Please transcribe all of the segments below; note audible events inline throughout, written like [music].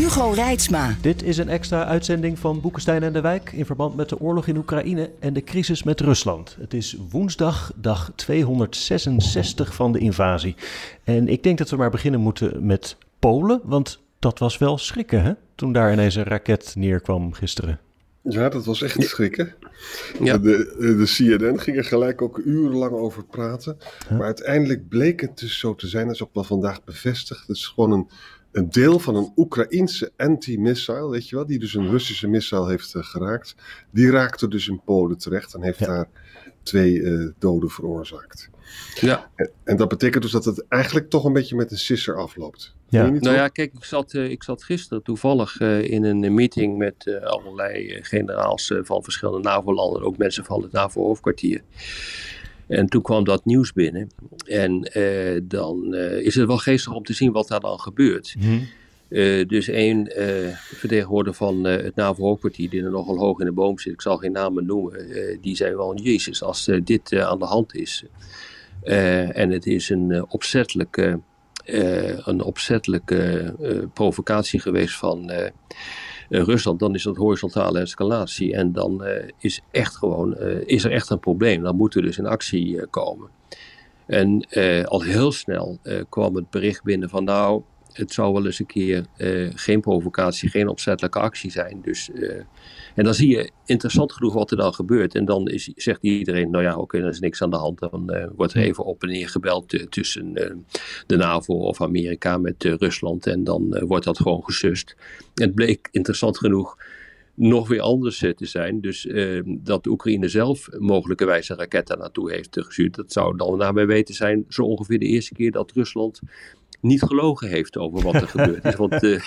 Hugo Reitsma. Dit is een extra uitzending van Boekenstein en de Wijk in verband met de oorlog in Oekraïne en de crisis met Rusland. Het is woensdag, dag 266 van de invasie. En ik denk dat we maar beginnen moeten met Polen, want dat was wel schrikken, hè? Toen daar ineens een raket neerkwam gisteren. Ja, dat was echt schrikken. Ja. De, de CNN ging er gelijk ook urenlang over praten. Maar uiteindelijk bleek het dus zo te zijn, dat is ook wel vandaag bevestigd. Het is gewoon een, een deel van een Oekraïense anti-missile, weet je wel, die dus een Russische missile heeft uh, geraakt. Die raakte dus in Polen terecht en heeft ja. daar twee uh, doden veroorzaakt. Ja. En, en, dat betekent dus dat het eigenlijk toch een beetje met een sisser afloopt. Ja. Nou ja, kijk, ik zat, uh, ik zat gisteren toevallig uh, in een meeting met uh, allerlei generaals van verschillende NAVO-landen, ook mensen van het NAVO-hoofdkwartier. En toen kwam dat nieuws binnen. En dan is het wel geestig om te zien wat daar dan gebeurt. Mm-hmm. Uh, dus één uh, vertegenwoordiger van uh, het NAVO-hoofdkwartier, die er nogal hoog in de boom zit, ik zal geen namen noemen, die zei wel, jezus, als dit aan de hand is. en het is een opzettelijke, een opzettelijke provocatie geweest van Rusland, dan is dat horizontale escalatie. En dan is, echt gewoon, is er echt een probleem. Dan moet er dus in actie komen. En al heel snel kwam het bericht binnen van nou, het zou wel eens een keer uh, geen provocatie, geen opzettelijke actie zijn. Dus, uh, en dan zie je interessant genoeg wat er dan gebeurt. En dan is, zegt iedereen, nou ja, oké, okay, er is niks aan de hand. Dan uh, wordt er even op en neer gebeld tussen de NAVO of Amerika met Rusland. En dan wordt dat gewoon gesust. Het bleek interessant genoeg nog weer anders te zijn. Dus uh, dat de Oekraïne zelf mogelijkerwijs een raket daar naartoe heeft gestuurd. Dat zou dan daarbij weten zijn zo ongeveer de eerste keer dat Rusland niet gelogen heeft over wat er [laughs] gebeurd is. Want, uh,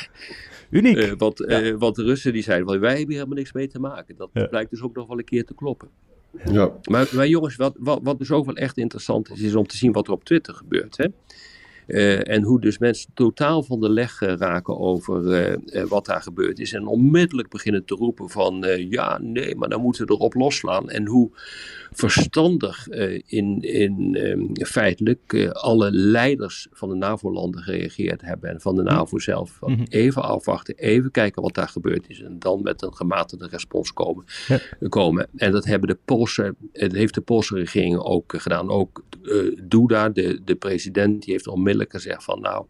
Uniek. Uh, want, ja. want, de Russen die zeiden, wij hebben helemaal niks mee te maken. Dat ja. blijkt dus ook nog wel een keer te kloppen. Ja. Maar, maar jongens, wat, wat, wat dus ook wel echt interessant is, is om te zien wat er op Twitter gebeurt. Hè? Uh, en hoe dus mensen totaal van de leg uh, raken over uh, wat daar gebeurd is. En onmiddellijk beginnen te roepen van ja, nee, maar dan moeten we erop loslaan. En hoe verstandig in, in feitelijk alle leiders van de NAVO-landen gereageerd hebben. En van de NAVO zelf. Van mm -hmm. Even afwachten, even kijken wat daar gebeurd is. En dan met een gematigde respons komen. Ja. komen. En dat hebben de Poolse, dat heeft de Poolse regering ook gedaan. Ook Duda, de, de president, die heeft onmiddellijk gezegd van nou,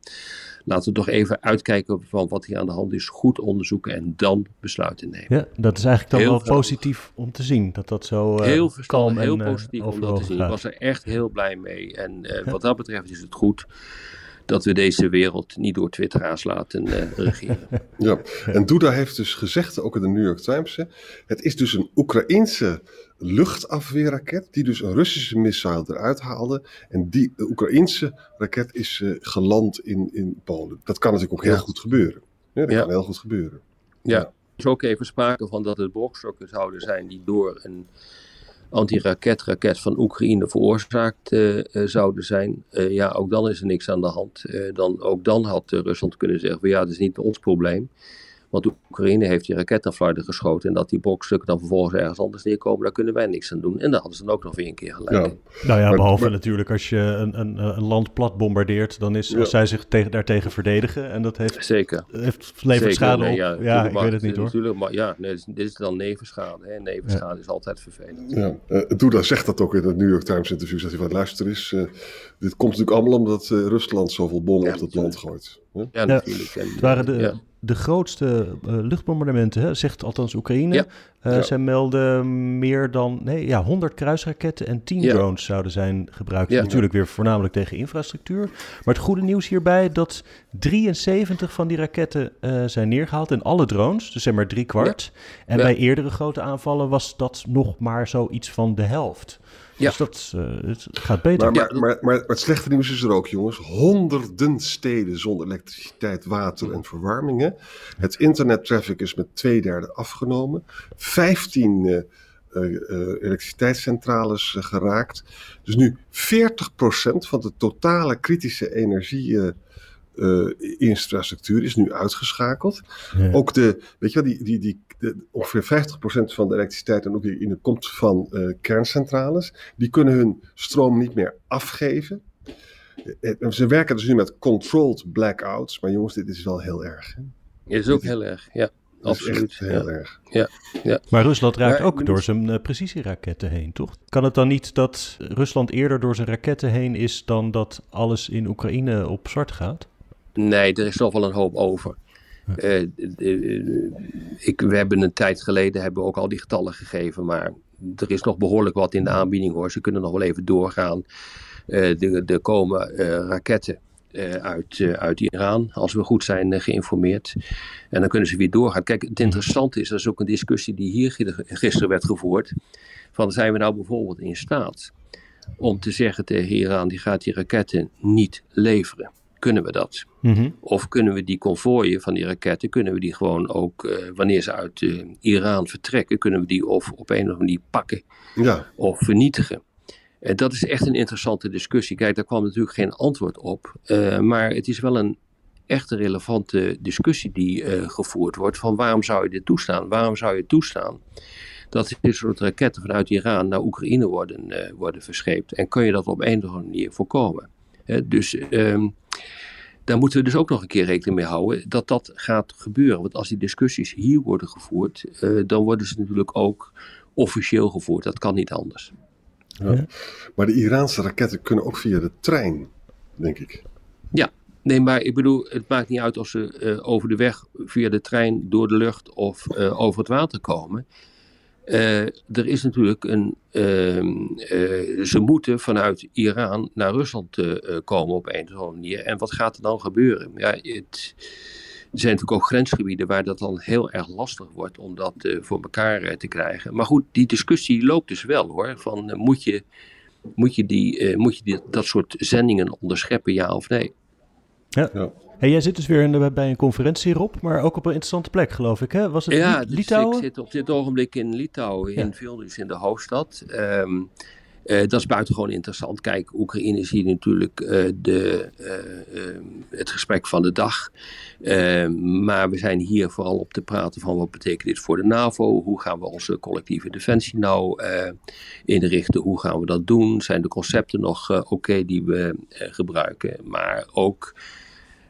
laten we toch even uitkijken van wat hier aan de hand is, goed onderzoeken en dan besluiten nemen. Ja, dat is eigenlijk dan heel wel verstandig. positief om te zien, dat dat zo uh, Heel kalm en, heel positief uh, om dat te zien. Ik was er echt heel blij mee en uh, ja. wat dat betreft is het goed dat we deze wereld niet door twitteraars laten uh, [laughs] regeren. ja, en Duda heeft dus gezegd, ook in de New York Times, het is dus een Oekraïense luchtafweerraket die dus een Russische missile eruit haalde. En die Oekraïense raket is uh, geland in, in Polen. Dat kan natuurlijk ook heel ja. goed gebeuren. Ja, dat ja. kan heel goed gebeuren. Ja, er is ook even sprake van dat het brokstukken zouden zijn die door een anti-raketraket van Oekraïne veroorzaakt uh, zouden zijn. Uh, ja, ook dan is er niks aan de hand. dan, ook dan had Rusland kunnen zeggen: van, ja, het is niet ons probleem. Want Oekraïne heeft die raket naar Flarden geschoten. En dat die brokstukken dan vervolgens ergens anders neerkomen, daar kunnen wij niks aan doen. En daar hadden ze dan ook nog weer een keer gelijk. Ja. Nou ja, behalve maar, natuurlijk als je een, een, een, land plat bombardeert, dan is, als zij zich tegen, daartegen verdedigen. En dat heeft, Zeker. heeft levert schade nee, ja, op. Ja, ik weet het niet hoor. Natuurlijk, maar ja, nee, dit is dan nevenschade. Hè. Nevenschade is altijd vervelend. Ja, uh, Duda zegt dat ook in het New York Times interview. Zegt hij van luister eens, uh, dit komt natuurlijk allemaal omdat uh, Rusland zoveel bommen op het land gooit. Ja, natuurlijk. En, het waren de, de grootste uh, luchtbombardementen, hè, zegt althans Oekraïne. Ja. Uh, ja. Zij melden meer dan nee, ja, 100 kruisraketten en 10 ja. drones zouden zijn gebruikt. Natuurlijk weer voornamelijk tegen infrastructuur. Maar het goede nieuws hierbij dat 73 van die raketten uh, zijn neergehaald en alle drones, dus zeg maar drie kwart. En bij eerdere grote aanvallen was dat nog maar zoiets van de helft. Ja. Dus dat uh, het gaat beter. Maar, maar, maar, maar, het slechte nieuws is er ook, jongens. Honderden steden zonder elektriciteit, water en verwarmingen. Het internettraffic is met twee derde afgenomen. 15 uh, uh, elektriciteitscentrales geraakt. Dus nu 40% van de totale kritische energie uh, infrastructuur is nu uitgeschakeld. Ook de, weet je wel, die, die, die, de, ongeveer 50% van de elektriciteit en ook in de komt van uh, kerncentrales. Die kunnen hun stroom niet meer afgeven. Uh, ze werken dus nu met controlled blackouts, maar jongens, dit is wel heel erg. Hè? Is ook heel erg, ja. Absoluut. heel erg. Ja, ja. Maar Rusland raakt ook door zijn uh, precisieraketten heen, toch? Kan het dan niet dat Rusland eerder door zijn raketten heen is dan dat alles in Oekraïne op zwart gaat? Nee, er is toch wel een hoop over. Uh, ik, we hebben een tijd geleden hebben we ook al die getallen gegeven, maar er is nog behoorlijk wat in de aanbieding hoor. Ze kunnen nog wel even doorgaan. Uh, er, komen raketten uit, uit Iran, als we goed zijn geïnformeerd. En dan kunnen ze weer doorgaan. Kijk, het interessante is, dat is ook een discussie die hier gisteren werd gevoerd. Van zijn we nou bijvoorbeeld in staat om te zeggen tegen Iran, die gaat die raketten niet leveren kunnen we dat? Mhm. Of kunnen we die konvooien van die raketten, kunnen we die gewoon ook, uh, wanneer ze uit uh, Iran vertrekken, kunnen we die of op een of andere manier pakken ja. of vernietigen? En dat is echt een interessante discussie. Kijk, daar kwam natuurlijk geen antwoord op. Uh, maar het is wel een echte relevante discussie die gevoerd wordt. Van waarom zou je dit toestaan? Waarom zou je toestaan dat dit soort raketten vanuit Iran naar Oekraïne worden, worden verscheept? En kun je dat op een of andere manier voorkomen? dus um, daar moeten we dus ook nog een keer rekening mee houden dat dat gaat gebeuren. Want als die discussies hier worden gevoerd, uh, dan worden ze natuurlijk ook officieel gevoerd. Dat kan niet anders. Ja. Maar de Iraanse raketten kunnen ook via de trein, denk ik. Ja, nee, maar ik bedoel, het maakt niet uit of ze uh, over de weg, via de trein, door de lucht of uh, over het water komen. Uh, er is natuurlijk een. Uh, ze moeten vanuit Iran naar Rusland uh, komen op een of andere manier. En wat gaat er dan gebeuren? Ja, het, er zijn natuurlijk ook grensgebieden waar dat dan heel erg lastig wordt om dat voor elkaar te krijgen. Maar goed, die discussie loopt dus wel hoor. Van moet je, moet je, die, moet je die, dat soort zendingen onderscheppen, ja of nee? Ja. ja. Hey, jij zit dus weer in bij een conferentie, Rob, maar ook op een interessante plek, geloof ik. Hè? Was het ja, dus Litouwen? ik zit op dit ogenblik in Litouwen, in Vilnius, in de hoofdstad. Um, uh, dat is buitengewoon interessant. Kijk, Oekraïne is hier natuurlijk uh, de, uh, het gesprek van de dag. Ehm, maar we zijn hier vooral op te praten van wat betekent dit voor de NAVO? Hoe gaan we onze collectieve defensie nou inrichten? Hoe gaan we dat doen? Zijn de concepten nog oké okay die we gebruiken? Maar ook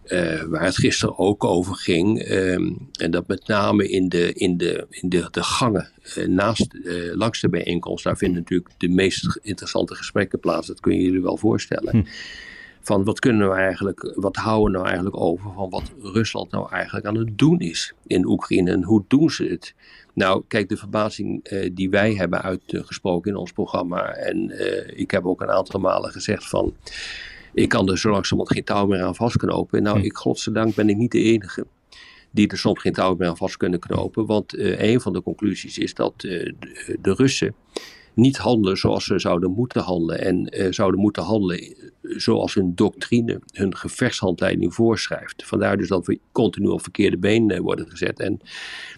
uh, waar het gisteren ook over ging. Um, en dat met name in de, in de, in de, de gangen uh, naast, uh, langs de bijeenkomst. Daar vinden natuurlijk de meest interessante gesprekken plaats. Dat kun je jullie wel voorstellen. Hm. Van wat kunnen we eigenlijk, wat houden we nou eigenlijk over van wat Rusland nou eigenlijk aan het doen is in Oekraïne en hoe doen ze het? Nou, kijk, de verbazing die wij hebben uitgesproken in ons programma, en ik heb ook een aantal malen gezegd van, ik kan er zo langzamerhand geen touw meer aan vastknopen. Nou, hm. ik godzijdank ben ik niet de enige die er soms geen touw meer aan vast kunnen knopen. Want uh, een van de conclusies is dat uh, de, de, Russen niet handelen zoals ze zouden moeten handelen. En uh, zouden moeten handelen zoals hun doctrine, hun gevechtshandleiding voorschrijft. Vandaar dus dat we continu op verkeerde been worden gezet. En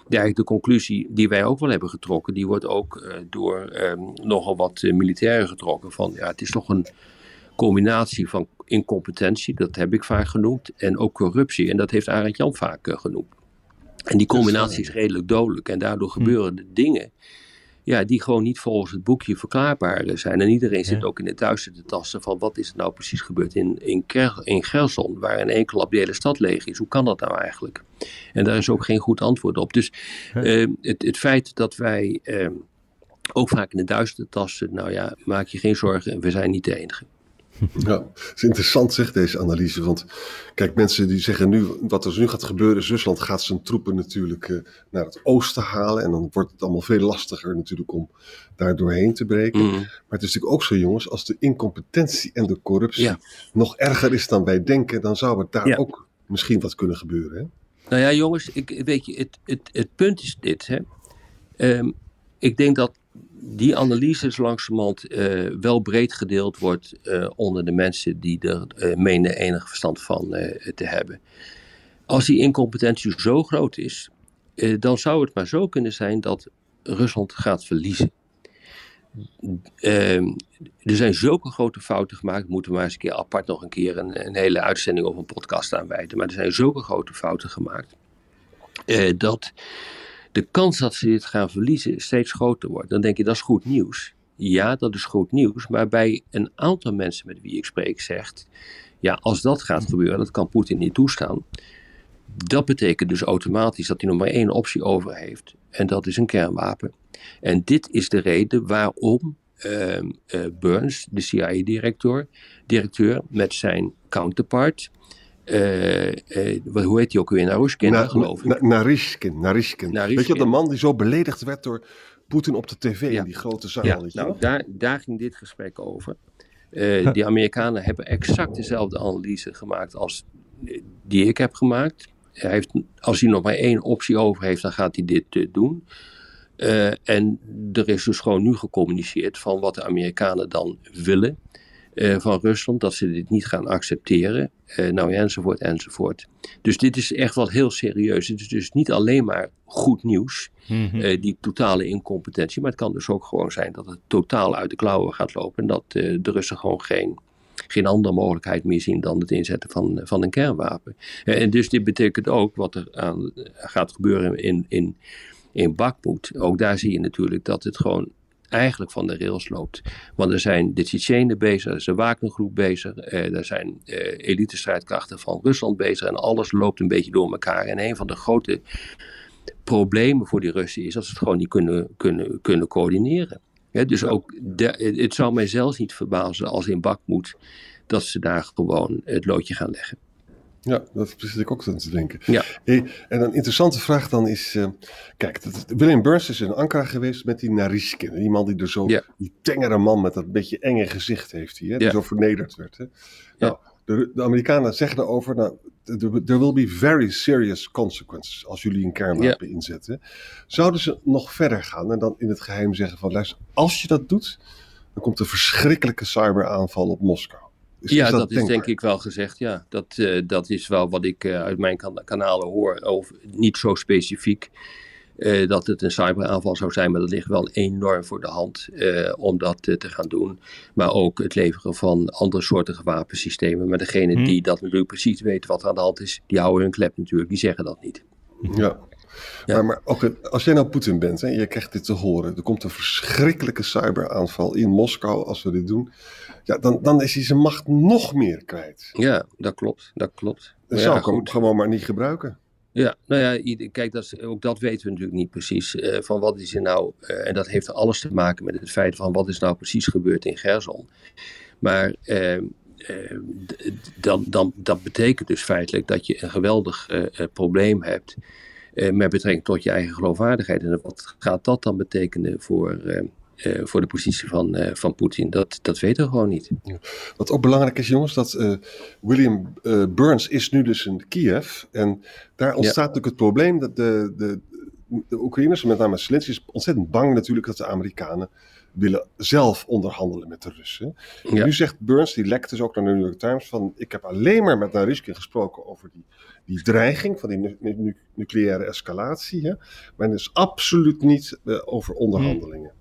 ja, de conclusie die wij ook wel hebben getrokken, die wordt ook door ehm, nogal wat militairen getrokken. Van ja, het is toch een combinatie van incompetentie, dat heb ik vaak genoemd, en ook corruptie. En dat heeft Arend Jan vaak uh, genoemd. En die combinatie is redelijk dodelijk. En daardoor hm. gebeuren de dingen ja, die gewoon niet volgens het boekje verklaarbaar zijn. En iedereen zit ook in het duister te tasten van wat is er nou precies gebeurd in, in, in Gerson, waar een enkel op de hele stad leeg is. Hoe kan dat nou eigenlijk? En daar is ook geen goed antwoord op. Dus uh, het, het feit dat wij uh, ook vaak in het duister tasten, nou ja, maak je geen zorgen, we zijn niet de enige. Ja, het is interessant zeg deze analyse. Want kijk, mensen die zeggen nu, wat er nu gaat gebeuren, Rusland gaat zijn troepen natuurlijk uh, naar het oosten halen. En dan wordt het allemaal veel lastiger natuurlijk om daar doorheen te breken. Mm. Maar het is natuurlijk ook zo jongens, als de incompetentie en de corruptie nog erger is dan wij denken, dan zou het daar ook misschien wat kunnen gebeuren. Hè? Nou ja jongens, ik, weet je, het, het, het punt is dit. Hè. Um, ik denk dat die analyses langzamerhand uh, wel breed gedeeld wordt onder de mensen die er menen enig verstand van te hebben. Als die incompetentie zo groot is, dan zou het maar zo kunnen zijn dat Rusland gaat verliezen. Er zijn zulke grote fouten gemaakt, moeten maar eens een keer apart nog een keer een, een hele uitzending of een podcast aan wijden. Maar er zijn zulke grote fouten gemaakt uh, dat de kans dat ze dit gaan verliezen steeds groter wordt. Dan denk je dat is goed nieuws. Ja, dat is goed nieuws. Maar bij een aantal mensen met wie ik spreek zegt, ja, als dat gaat gebeuren, dat kan Poetin niet toestaan. Dat betekent dus automatisch dat hij nog maar één optie over heeft. En dat is een kernwapen. En dit is de reden waarom uh, uh, Burns, de CIA-directeur, directeur, met zijn counterpart, uh, uh, hoe heet hij ook weer? Narushkin, na, geloof ik. Na, Narishkin, Narishkin. Weet je, de man die zo beledigd werd door Poetin op de tv in die grote zaal. Ja, nou, daar, daar ging dit gesprek over. Uh, die Amerikanen hebben exact dezelfde analyse gemaakt als die ik heb gemaakt. Hij heeft, als hij nog maar één optie over heeft, dan gaat hij dit doen. En er is dus gewoon nu gecommuniceerd van wat de Amerikanen dan willen uh, van Rusland, dat ze dit niet gaan accepteren, uh, nou ja, enzovoort, enzovoort. Dus dit is echt wat heel serieus. Het is dus niet alleen maar goed nieuws, mm -hmm. die totale incompetentie, maar het kan dus ook gewoon zijn dat het totaal uit de klauwen gaat lopen en dat de Russen gewoon geen geen andere mogelijkheid meer zien dan het inzetten van, van een kernwapen. En dus dit betekent ook wat er aan gaat gebeuren in, in in Bakmoed, ook daar zie je natuurlijk dat het gewoon eigenlijk van de rails loopt. Want er zijn de Tsjetsjenen bezig, er is de Wagnergroep bezig, eh, er zijn eh, elite-strijdkrachten van Rusland bezig en alles loopt een beetje door elkaar. En een van de grote problemen voor die Russen is dat ze het gewoon niet kunnen, kunnen, kunnen coördineren. dus ook de, het zou mij zelfs niet verbazen als in Bakmoed dat ze daar gewoon het loodje gaan leggen. Ja, dat zit ik ook aan te denken. Ja. Hey, en een interessante vraag dan is, uh, kijk, William Burns is in Ankara geweest met die Narishkin. Die man die er zo, die tengere man met dat beetje enge gezicht heeft, die, hè, die ja. zo vernederd werd. Hè. Nou, de, de, Amerikanen zeggen erover, nou, there will be very serious consequences als jullie een kernwapen inzetten. Zouden ze nog verder gaan en dan in het geheim zeggen van, luister, als je dat doet, dan komt een verschrikkelijke cyberaanval op Moskou ja, dat, is denk ik wel gezegd. Ja, dat, uh, dat is wel wat ik uh, uit mijn kan kanalen hoor. Of niet zo specifiek uh, dat het een cyberaanval zou zijn, maar dat ligt wel enorm voor de hand om dat te gaan doen. Maar ook het leveren van andere soorten wapensystemen. Maar degene hmm. die dat natuurlijk precies weten wat er aan de hand is, die houden hun klep natuurlijk. Die zeggen dat niet. Ja. Ja. Maar, maar ook als jij nou Poetin bent en je krijgt dit te horen, er komt een verschrikkelijke cyberaanval in Moskou als we dit doen ja, dan, dan is hij zijn macht nog meer kwijt. Ja, dat klopt. Dat klopt. Dan zou ik hem gewoon maar niet gebruiken. Ja, nou ja, kijk, dat ook dat weten we natuurlijk niet precies. Uh, van wat is er nou, uh, en dat heeft alles te maken met het feit van wat is nou precies gebeurd in Gerson. Maar uh, dan, dan, dat betekent dus feitelijk dat je een geweldig probleem hebt met betrekking tot je eigen geloofwaardigheid. En wat gaat dat dan betekenen voor uh, voor de positie van, uh, van Poetin. Dat, dat weten we gewoon niet. Wat ook belangrijk is, jongens, dat uh, William Burns is nu dus in Kiev. En daar ontstaat natuurlijk het probleem dat de, de, de Oekraïners, met name Zelensky, is ontzettend bang natuurlijk dat de Amerikanen willen zelf onderhandelen met de Russen. Nu zegt Burns, die lekt dus ook naar de New York Times, van ik heb alleen maar met Narishkin gesproken over die, die dreiging van die nu nucleaire escalatie. Hè, maar dus absoluut niet over onderhandelingen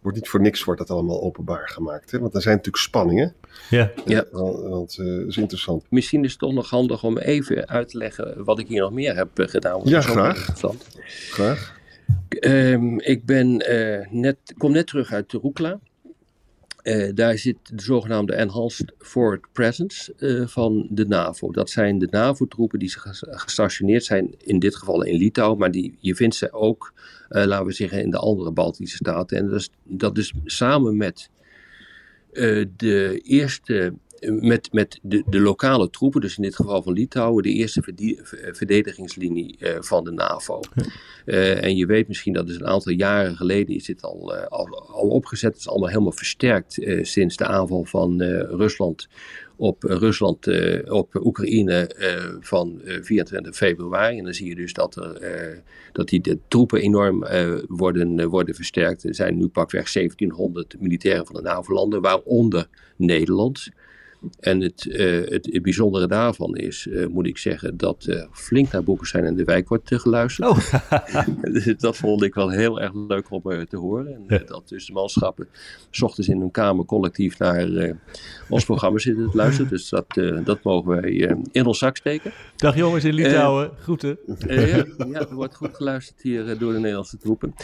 wordt niet voor niks wordt dat allemaal openbaar gemaakt. Hè? Want er zijn natuurlijk spanningen. Ja. ja. Want, uh, dat is interessant. Misschien is het toch nog handig om even uit te leggen wat ik hier nog meer heb gedaan. Ja, graag. Graag. Um, ik ben, uh, net, kom net terug uit Rukla. Uh, daar zit de zogenaamde Enhanced Forward Presence uh, van de NAVO. Dat zijn de NAVO-troepen die gestationeerd zijn, in dit geval in Litouwen, maar die, je vindt ze ook, uh, laten we zeggen, in de andere Baltische staten. En dat is samen met de eerste met, met de, de lokale troepen, dus in dit geval van Litouwen, de eerste verdedigingslinie uh, van de NAVO. Uh, en je weet misschien dat is een aantal jaren geleden is dit al, uh, al, al, opgezet. Het is allemaal helemaal versterkt sinds de aanval van Rusland op Rusland, op Oekraïne van 24 februari. En dan zie je dus dat, er, dat die de troepen enorm worden, worden versterkt. Er zijn nu pakweg 1700 militairen van de NAVO-landen, waaronder Nederland. En het, uh, het, het, bijzondere daarvan is, uh, moet ik zeggen, dat uh, flink naar Boekestein en de Wijk wordt geluisterd. Oh. [laughs] dat vond ik wel heel erg leuk om te horen. En ja. dat dus de manschappen s ochtends in hun kamer collectief naar ons programma zitten te luisteren. Dus dat, dat mogen wij in ons zak steken. Dag jongens in Litouwen, groeten. ja, ja, er wordt goed geluisterd hier door de Nederlandse troepen.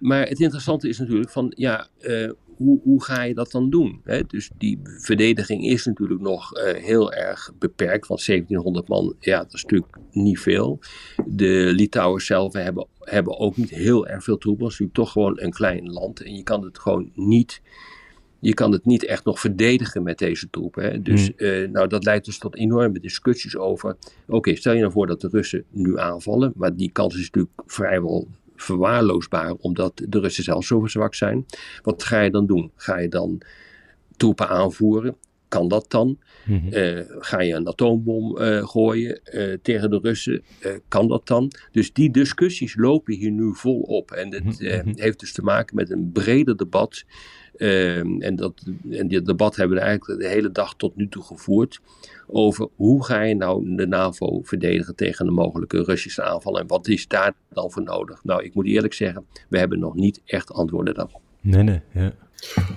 maar het interessante is natuurlijk van, ja hoe, hoe ga je dat dan doen? Hè? Dus die verdediging is natuurlijk nog uh, heel erg beperkt, want 1700 man, ja, dat is natuurlijk niet veel. De Litouwers zelf hebben, hebben ook niet heel erg veel troepen, het is natuurlijk toch gewoon een klein land en je kan het gewoon niet je kan het niet echt nog verdedigen met deze troepen. Hè? Dus uh, nou, dat leidt dus tot enorme discussies over. Oké, stel je nou voor dat de Russen nu aanvallen, maar die kans is natuurlijk vrijwel verwaarloosbaar, omdat de Russen zelf zo zwak zijn. Wat ga je dan doen? Ga je dan troepen aanvoeren? Kan dat dan? Mm ga je een atoombom uh, gooien uh, tegen de Russen? kan dat dan? Dus die discussies lopen hier nu volop. En het mhm. heeft dus te maken met een breder debat. Ehm, en, dat, en dit debat hebben we eigenlijk de hele dag tot nu toe gevoerd over hoe ga je nou de NAVO verdedigen tegen een mogelijke Russische aanval en wat is daar dan voor nodig? Nou, ik moet eerlijk zeggen, we hebben nog niet echt antwoorden daarop. Nee, nee, ja.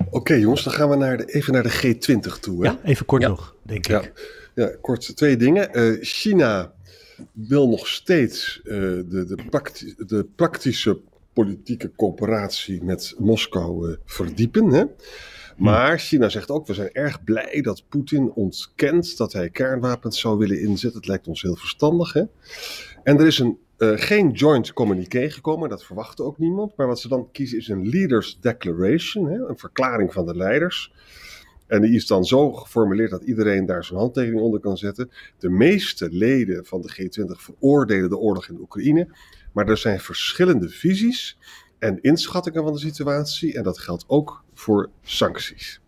Oké jongens, dan gaan we naar de, even naar de G20 toe. Hè? Ja, even kort nog, denk ja. ik. Ja, kort twee dingen. Uh, China wil nog steeds uh, de, de, prakti de, praktische politieke coöperatie met Moskou uh, verdiepen. Hè? Maar China zegt ook, we zijn erg blij dat Poetin ontkent dat hij kernwapens zou willen inzetten. Het lijkt ons heel verstandig. Hè? En er is een, uh, geen joint communiqué gekomen, dat verwachtte ook niemand. Maar wat ze dan kiezen is een Leaders Declaration, hè? een verklaring van de leiders. En die is dan zo geformuleerd dat iedereen daar zijn handtekening onder kan zetten. De meeste leden van de G20 veroordelen de oorlog in Oekraïne. Maar er zijn verschillende visies en inschattingen van de situatie. En dat geldt ook voor sancties.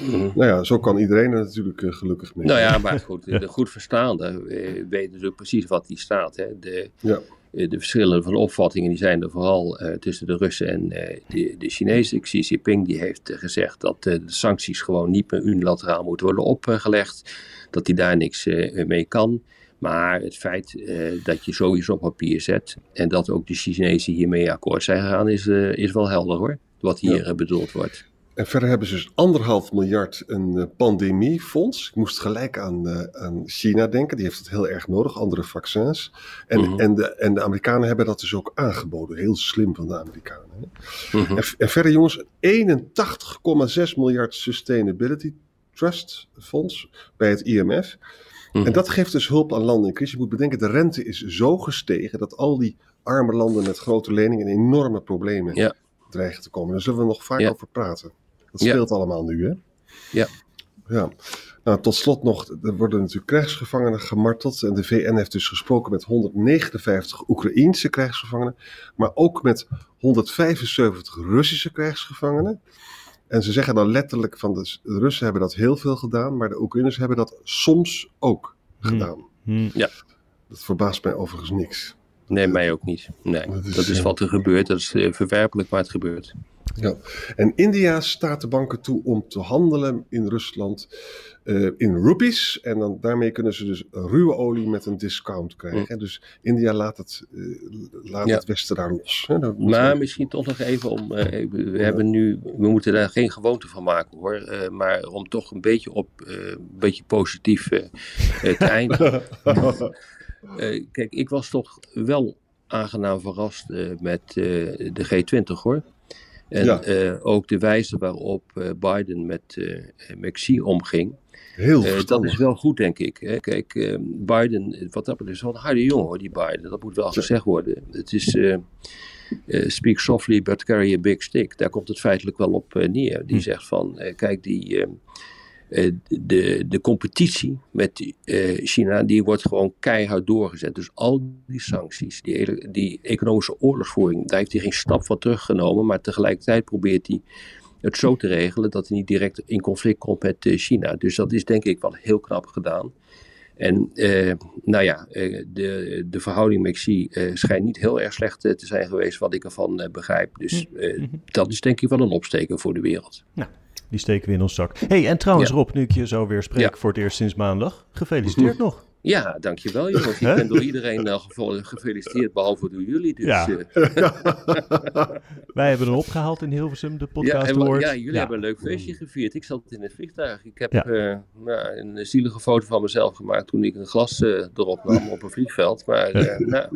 Mm. Nou ja, zo kan iedereen er natuurlijk uh, gelukkig mee. Nou ja, maar goed, de goed verstaande uh, weet natuurlijk precies wat die staat. Hè. De, ja. uh, de verschillen van opvattingen die zijn er vooral tussen de Russen en de, de Chinezen. Xi Jinping die heeft gezegd dat de sancties gewoon niet meer unilateraal moeten worden opgelegd. Dat hij daar niks mee kan. Maar het feit uh, dat je sowieso op papier zet en dat ook de Chinezen hiermee akkoord zijn gegaan, is, uh, is wel helder hoor. Wat hier ja. bedoeld wordt. En verder hebben ze dus anderhalf miljard een pandemiefonds. Ik moest gelijk aan, aan China denken, die heeft het heel erg nodig, andere vaccins. En, mm -hmm. en, de, en de Amerikanen hebben dat dus ook aangeboden. Heel slim van de Amerikanen. Mm -hmm. en, en, verder jongens, 81,6 miljard Sustainability Trust Fonds bij het IMF. En dat geeft dus hulp aan landen in crisis. Je moet bedenken, de rente is zo gestegen dat al die arme landen met grote leningen in enorme problemen ja. dreigen te komen. Daar zullen we nog vaak ja. over praten. Dat speelt ja. allemaal nu, hè? Ja. Ja. Nou, tot slot nog, er worden natuurlijk krijgsgevangenen gemarteld. En de VN heeft dus gesproken met 159 Oekraïense krijgsgevangenen. Maar ook met 175 Russische krijgsgevangenen. En ze zeggen dan letterlijk van de, Russen hebben dat heel veel gedaan, maar de Oekraïners hebben dat soms ook hmm. gedaan. Hmm. Ja. Dat verbaast mij overigens niks. Nee, mij ook niet. Nee, dat is, dat is wat er gebeurt. Dat is verwerpelijk, maar het gebeurt. Ja, en India staat de banken toe om te handelen in Rusland uh, in rupees. En dan, daarmee kunnen ze dus ruwe olie met een discount krijgen. Mm. Dus India laat het, uh, laat ja. het Westen daar los. Hè? Maar we... misschien toch nog even om. Uh, we, ja. hebben nu, we moeten daar geen gewoonte van maken hoor. maar om toch een beetje op een beetje positief te eindigen. [laughs] kijk, ik was toch wel aangenaam verrast met de G20 hoor. En ja. uh, ook de wijze waarop uh, Biden met, uh, Xi omging. Heel dat is wel goed, denk ik. Hè. Kijk, Biden, wat dat betreft, is wel een harde jongen hoor, die Biden. Dat moet wel gezegd worden. Het is speak softly but carry a big stick. Daar komt het feitelijk wel op neer. Die hm. zegt van, kijk, die uh, de, de competitie met uh, China, die wordt gewoon keihard doorgezet. Dus al die sancties, die, die economische oorlogsvoering, daar heeft hij geen stap van teruggenomen. Maar tegelijkertijd probeert hij het zo te regelen dat hij niet direct in conflict komt met China. Dus dat is denk ik wel heel knap gedaan. En nou ja, de, de verhouding met Xi schijnt niet heel erg slecht te zijn geweest, wat ik ervan begrijp. Dus mm-hmm. dat is denk ik wel een opsteken voor de wereld. Nou, die steken we in ons zak. hey, en trouwens Rob, nu ik je zo weer spreek voor het eerst sinds maandag, gefeliciteerd nog. Ja, dankjewel jongens. Ik ben door iedereen uh, gefeliciteerd, behalve door jullie. Dus, ja. Uh. [laughs] Wij hebben hem opgehaald in Hilversum, de podcast ja, ja jullie hebben een leuk feestje gevierd. Ik zat in het vliegtuig. Ik heb uh, nou, een zielige foto van mezelf gemaakt toen ik een glas erop nam op een vliegveld. Maar [laughs] nou,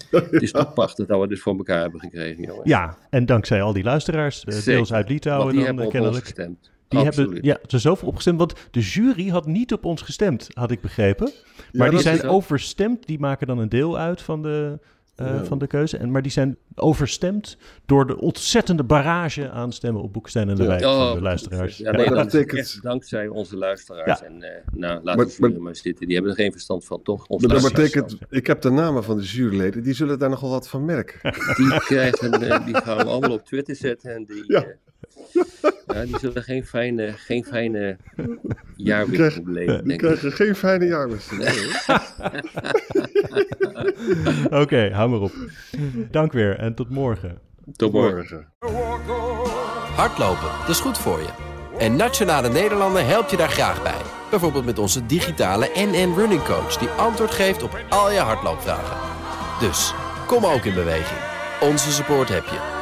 [laughs] het is toch prachtig dat we dit voor elkaar hebben gekregen, jongens. Ja, en dankzij al die luisteraars, deels uit Litouwen dan hebben kennelijk. gestemd. Die hebben ja, er zoveel op gestemd. Want de jury had niet op ons gestemd, had ik begrepen. Maar die zijn overstemd. Die maken dan een deel uit van de, uh, van de keuze. En, maar die zijn overstemd door de ontzettende barrage aan stemmen op Boekstein en de Wijk oh, van de luisteraars. Ja, nee, dat betekent... dankzij onze luisteraars. En uh, nou, laat maar, de jury maar, zitten. Die hebben er geen verstand van, toch? Onze maar dat betekent, ik heb de namen van de juryleden. Die zullen daar nogal wat van merken. Die, krijgen, uh, die gaan we allemaal op Twitter zetten. En die, ja. Ja, die zullen geen fijne, geen fijne jaarwisseling beleven. Die krijgen geen fijne jaarwisseling. [laughs] Oké, hou maar op. Dank weer en tot morgen. Tot morgen. Hardlopen, dat is goed voor je. En Nationale Nederlanden helpt je daar graag bij. Bijvoorbeeld met onze digitale NN Running Coach... die antwoord geeft op al je hardloopvragen. Dus, kom ook in beweging. Onze support heb je.